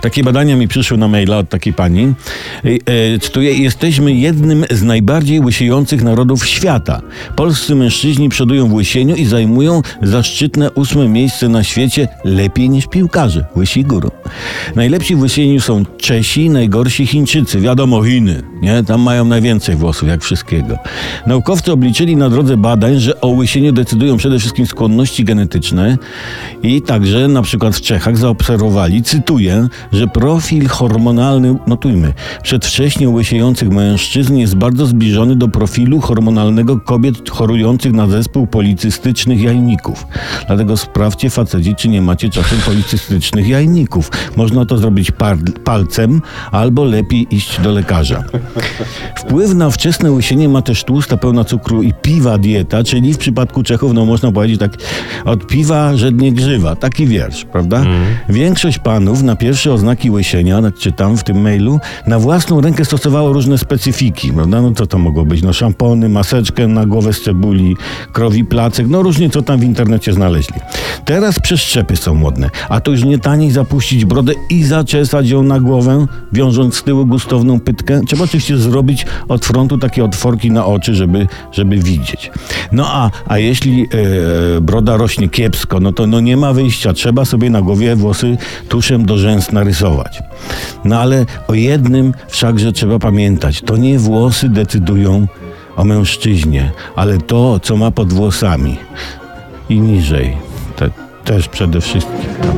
Takie badania mi przyszły na maila od takiej pani. E, cytuję, jesteśmy jednym z najbardziej łysiejących narodów świata. Polscy mężczyźni przodują w łysieniu i zajmują zaszczytne ósme miejsce na świecie lepiej niż piłkarze. Łysi górą. Najlepsi w łysieniu są Czesi, najgorsi Chińczycy. Wiadomo, Chiny. Nie? Tam mają najwięcej włosów, jak wszystkiego. Naukowcy obliczyli na drodze badań, że o łysieniu decydują przede wszystkim skłonności genetyczne i także na przykład w Czechach zaobserwowali, cytuję, że profil hormonalny, notujmy, przedwcześnie łysiejących mężczyzn jest bardzo zbliżony do profilu hormonalnego kobiet chorujących na zespół policystycznych jajników. Dlatego sprawdźcie faceci, czy nie macie czasem policystycznych jajników. Można to zrobić palcem albo lepiej iść do lekarza. Wpływ na wczesne łysienie ma też tłusta pełna cukru i piwa dieta, czyli w przypadku Czechów, no można powiedzieć tak, od piwa żednie grzywa. Taki wiersz, prawda? Mm. Większość panów na pierwsze oznaki łysienia, tak czytam w tym mailu, na własną rękę stosowało różne specyfiki, prawda? No co to mogło być? No szampony, maseczkę na głowę z cebuli, krowi placek, no różnie co tam w internecie znaleźli. Teraz przeszczepy są modne, a to już nie taniej zapuścić brodę i zaczesać ją na głowę, wiążąc z tyłu gustowną pytkę. Trzeba oczywiście zrobić od frontu takie otworki na oczy, żeby, żeby widzieć. No a, a jeśli e, broda rośnie kiepsko, no to no nie ma wyjścia. Trzeba sobie na głowie włosy tuszem do rzęs narysować. No ale o jednym wszakże trzeba pamiętać. To nie włosy decydują o mężczyźnie, ale to, co ma pod włosami. I niżej. Te, też przede wszystkim.